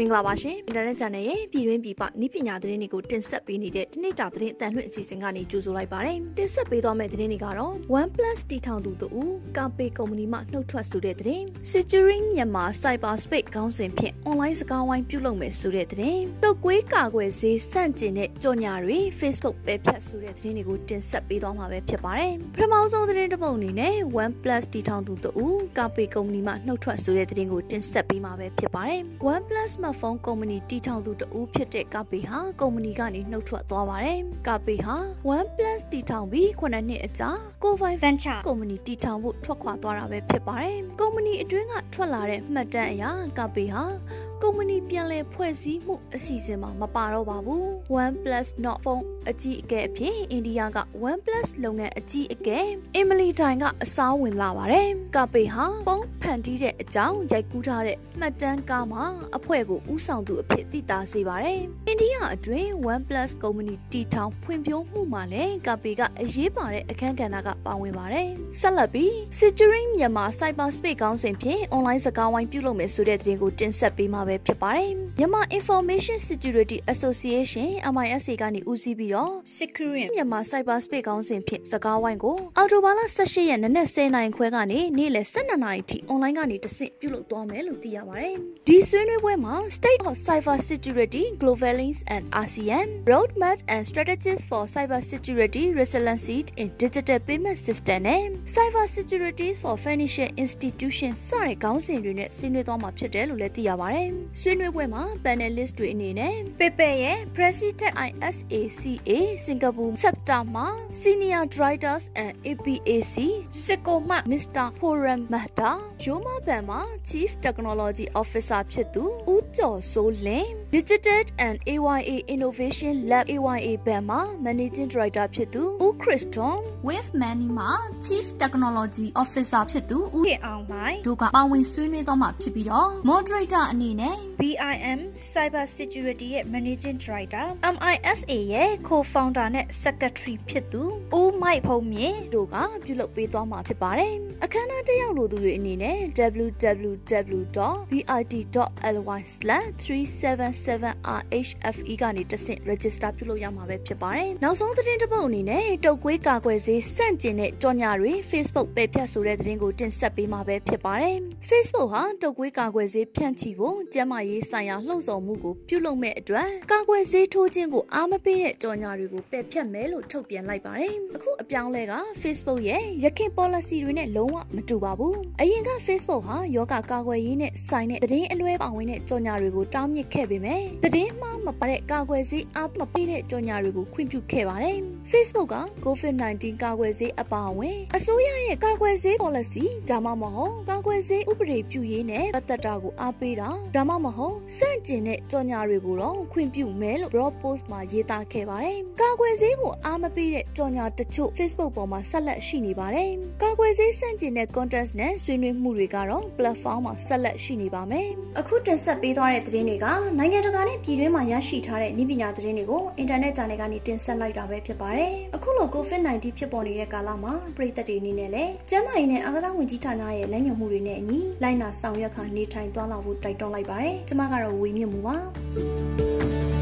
မင်္ဂလာပါရှင်အင်တာနက် channel ရဲ့ပြည်တွင်းပြည်ပနည်းပညာသတင်းတွေကိုတင်ဆက်ပေးနေတဲ့တနေ့တာသတင်းအတန်လွှင့်အစီအစဉ်ကနေကြိုဆိုလိုက်ပါတယ်တင်ဆက်ပေးသွားမယ့်သတင်းတွေကတော့ OnePlus တီထောင်သူတူကာပေကုမ္ပဏီမှနှုတ်ထွက်ဆိုတဲ့သတင်း Securing မြန်မာ Cyberspace ခေါင်းစဉ်ဖြင့် online စကားဝိုင်းပြုလုပ်မယ်ဆိုတဲ့သတင်းတုတ်ကွေးကာကွယ်ဈေးစန့်ကျင်တဲ့ကြော်ညာတွေ Facebook ပဲဖြတ်ဆိုတဲ့သတင်းတွေကိုတင်ဆက်ပေးသွားမှာပဲဖြစ်ပါတယ်ပထမဆုံးသတင်းတစ်ပုဒ်အနေနဲ့ OnePlus တီထောင်သူတူကာပေကုမ္ပဏီမှနှုတ်ထွက်ဆိုတဲ့သတင်းကိုတင်ဆက်ပေးမှာပဲဖြစ်ပါတယ် OnePlus smartphone ကုမ္ပဏီတီထောင်သူတဦးဖြစ်တဲ့ကာပေဟာကုမ္ပဏီကနေနှုတ်ထွက်သွားပါတယ်။ကာပေဟာ OnePlus တီထောင်ပြီး9နှစ်အကြာ Covai Venture ကုမ္ပဏီတီထောင်ဖို့ထွက်ခွာသွားတာပဲဖြစ်ပါတယ်။ကုမ္ပဏီအတွင်းကထွက်လာတဲ့မှတ်တမ်းအရကာပေဟာ ကုမ္ပဏီပြန်လည်ဖွဲ့စည်းမှုအစီအစဉ်မှာမပါတော့ပါဘူး OnePlus Note Phone အကြီးအကဲအဖြစ်အိန္ဒိယက OnePlus လုပ်ငန်းအကြီးအကဲအင်မလီတိုင်ကအစားဝင်လာပါတယ်ကာပေဟာပုံဖန်တီးတဲ့အကြောင်းရိုက်ကူးထားတဲ့မှတ်တမ်းကားမှာအဖွဲ့ကိုဥဆောင်သူအဖြစ်သိတာစေပါတယ်အိန္ဒိယအတွင်း OnePlus ကုမ္ပဏီတီထောင်ဖွံ့ဖြိုးမှုမှာလည်းကာပေကအရေးပါတဲ့အခန်းကဏ္ဍကပါဝင်ပါတယ်ဆက်လက်ပြီး Securing မြန်မာ Cyberspace ခေါင်းစဉ်ဖြင့် online စကားဝိုင်းပြုလုပ်မယ်ဆိုတဲ့သတင်းကိုတင်ဆက်ပေးမှာပဲဖြစ်ပါတယ်။မြန်မာ Information Security Association MISA ကနေဦးစီးပြီးတော့ Securing မြန်မာ Cyberspace ခေါင်းစဉ်ဖြင့်စကားဝိုင်းကိုအော်တိုဘာလ18ရက်နနက်10:00နာရီခွဲကနေနေ့လယ်12:00နာရီထိ online ကနေတဆင့်ပြုလုပ်သွားမယ်လို့သိရပါတယ်။ဒီဆွေးနွေးပွဲမှာ State of Cyber Security Global Links and ASEAN Roadmap and Strategies for Cyber Security Resiliency in Digital Payment System နဲ့ Cyber Security for Financial Institution စတဲ့ခေါင်းစဉ်တွေနဲ့ဆွေးနွေးသွားမှာဖြစ်တယ်လို့လည်းသိရပါတယ်။ဆွေးနွေးပွဲမှာ panelist တွေအနေနဲ့ Pepe ရဲ့ President ISACA Singapore Chapter မှာ Senior Directors and APAC စစ်ကိုမှ Mr. Forum Mahta ရိုးမဘန်မှာ Chief Technology Officer ဖြစ်သူဦးကျော်စိုးလင်း Digital and AYA Innovation Lab AYA ဘန်မှာ Managing Director ဖြစ်သူဦး Christon Wave Money မှာ Chief Technology Officer ဖြစ်သူဦးရအောင်မိုင်တို့ကပါဝင်ဆွေးနွေးသွားမှာဖြစ်ပြီးတော့ Moderator အနေနဲ့ BIM Cyber Security ရဲ့ Managing Director MISA ရဲ့ Co-founder နဲ့ Secretary ဖြစ်သူဦးမိုက်ဖုံးမြင့်တို့ကပြုလုပ်ပေးသွားမှာဖြစ်ပါတယ်။အခမ်းအနားတက်ရောက်လိုသူတွေအနေနဲ့ www.bit.ly/377rhfe ကနေတဆင့် register ပြုလုပ်ရမှာပဲဖြစ်ပါတယ်။နောက်ဆုံးသတင်းတစ်ပုဒ်အနေနဲ့တုတ်ကွေးကာကွယ်ဆေးစန့်ကျင်တဲ့ကြော်ညာတွေ Facebook ပဲဖြတ်ဆိုတဲ့သတင်းကိုတင်ဆက်ပေးမှာပဲဖြစ်ပါတယ်။ Facebook ဟာတုတ်ကွေးကာကွယ်ဆေးဖြန့်ချီဖို့ကျန်းမာရေးဆိုင်ရာလှုံ့ဆော်မှုကိုပြုလုပ်မဲ့အတွက်ကာကွယ်ဆေးထိုးခြင်းကိုအားမပေးတဲ့ကြော်ညာတွေကိုပယ်ဖျက်မယ်လို့ထုတ်ပြန်လိုက်ပါတယ်။အခုအပြောင်းလဲက Facebook ရဲ့ရခင် policy တွေနဲ့လုံးဝမတူပါဘူး။အရင်က Facebook ဟာယောဂကာကွယ်ရေးနဲ့ဆိုင်တဲ့သတင်းအလွဲပါဝင်တဲ့ကြော်ညာတွေကိုတားမြစ်ခဲ့ပေမဲ့သတင်းမှားမပါတဲ့ကာကွယ်ဆေးအားမပေးတဲ့ကြော်ညာတွေကိုခွင့်ပြုခဲ့ပါတယ်။ Facebook က COVID-19 ကာကွယ်ဆေးအပါအဝင်အစိုးရရဲ့ကာကွယ်ဆေး policy ဒါမှမဟုတ်ကာကွယ်ဆေးဥပဒေပြုရေးနဲ့ပတ်သက်တာကိုအားပေးတာဒါမှမဟုတ်စန့်ကျင်တဲ့ကြော်ညာတွေကိုတော့ခွင့်ပြုမယ်လို့ blog post မှာရေးသားခဲ့ပါတယ်။ကာကွယ်ဆေးကိုအားမပေးတဲ့ကြော်ညာတချို့ Facebook ပေါ်မှာဆက်လက်ရှိနေပါတယ်။ကာကွယ်ဆေးစန့်ကျင်တဲ့ content နဲ့ဆွေးနွေးမှုတွေကတော့ platform မှာဆက်လက်ရှိနေပါမယ်။အခုတင်ဆက်ပေးသွားတဲ့သတင်းတွေကနိုင်ငံတကာနဲ့ပြည်တွင်းမှာရရှိထားတဲ့နည်းပညာသတင်းတွေကိုအင်တာနက် channel ကနေတင်ဆက်လိုက်တာပဲဖြစ်ပါတယ်။အခုလို COVID-19 ဖြစ်ပေါ်နေတဲ့ကာလမှာပြည်သက်တွေအနေနဲ့လည်းကျန်းမာရေးနဲ့အာကစားဝန်ကြီးဌာနရဲ့လမ်းညွှန်မှုတွေနဲ့အညီလိုက်နာဆောင်ရွက်ခါနေထိုင်သွားလာဖို့တိုက်တွန်းလိုက်ပါတယ်။ကျွန်မကတော့ဝေမြင့်မှုပါ။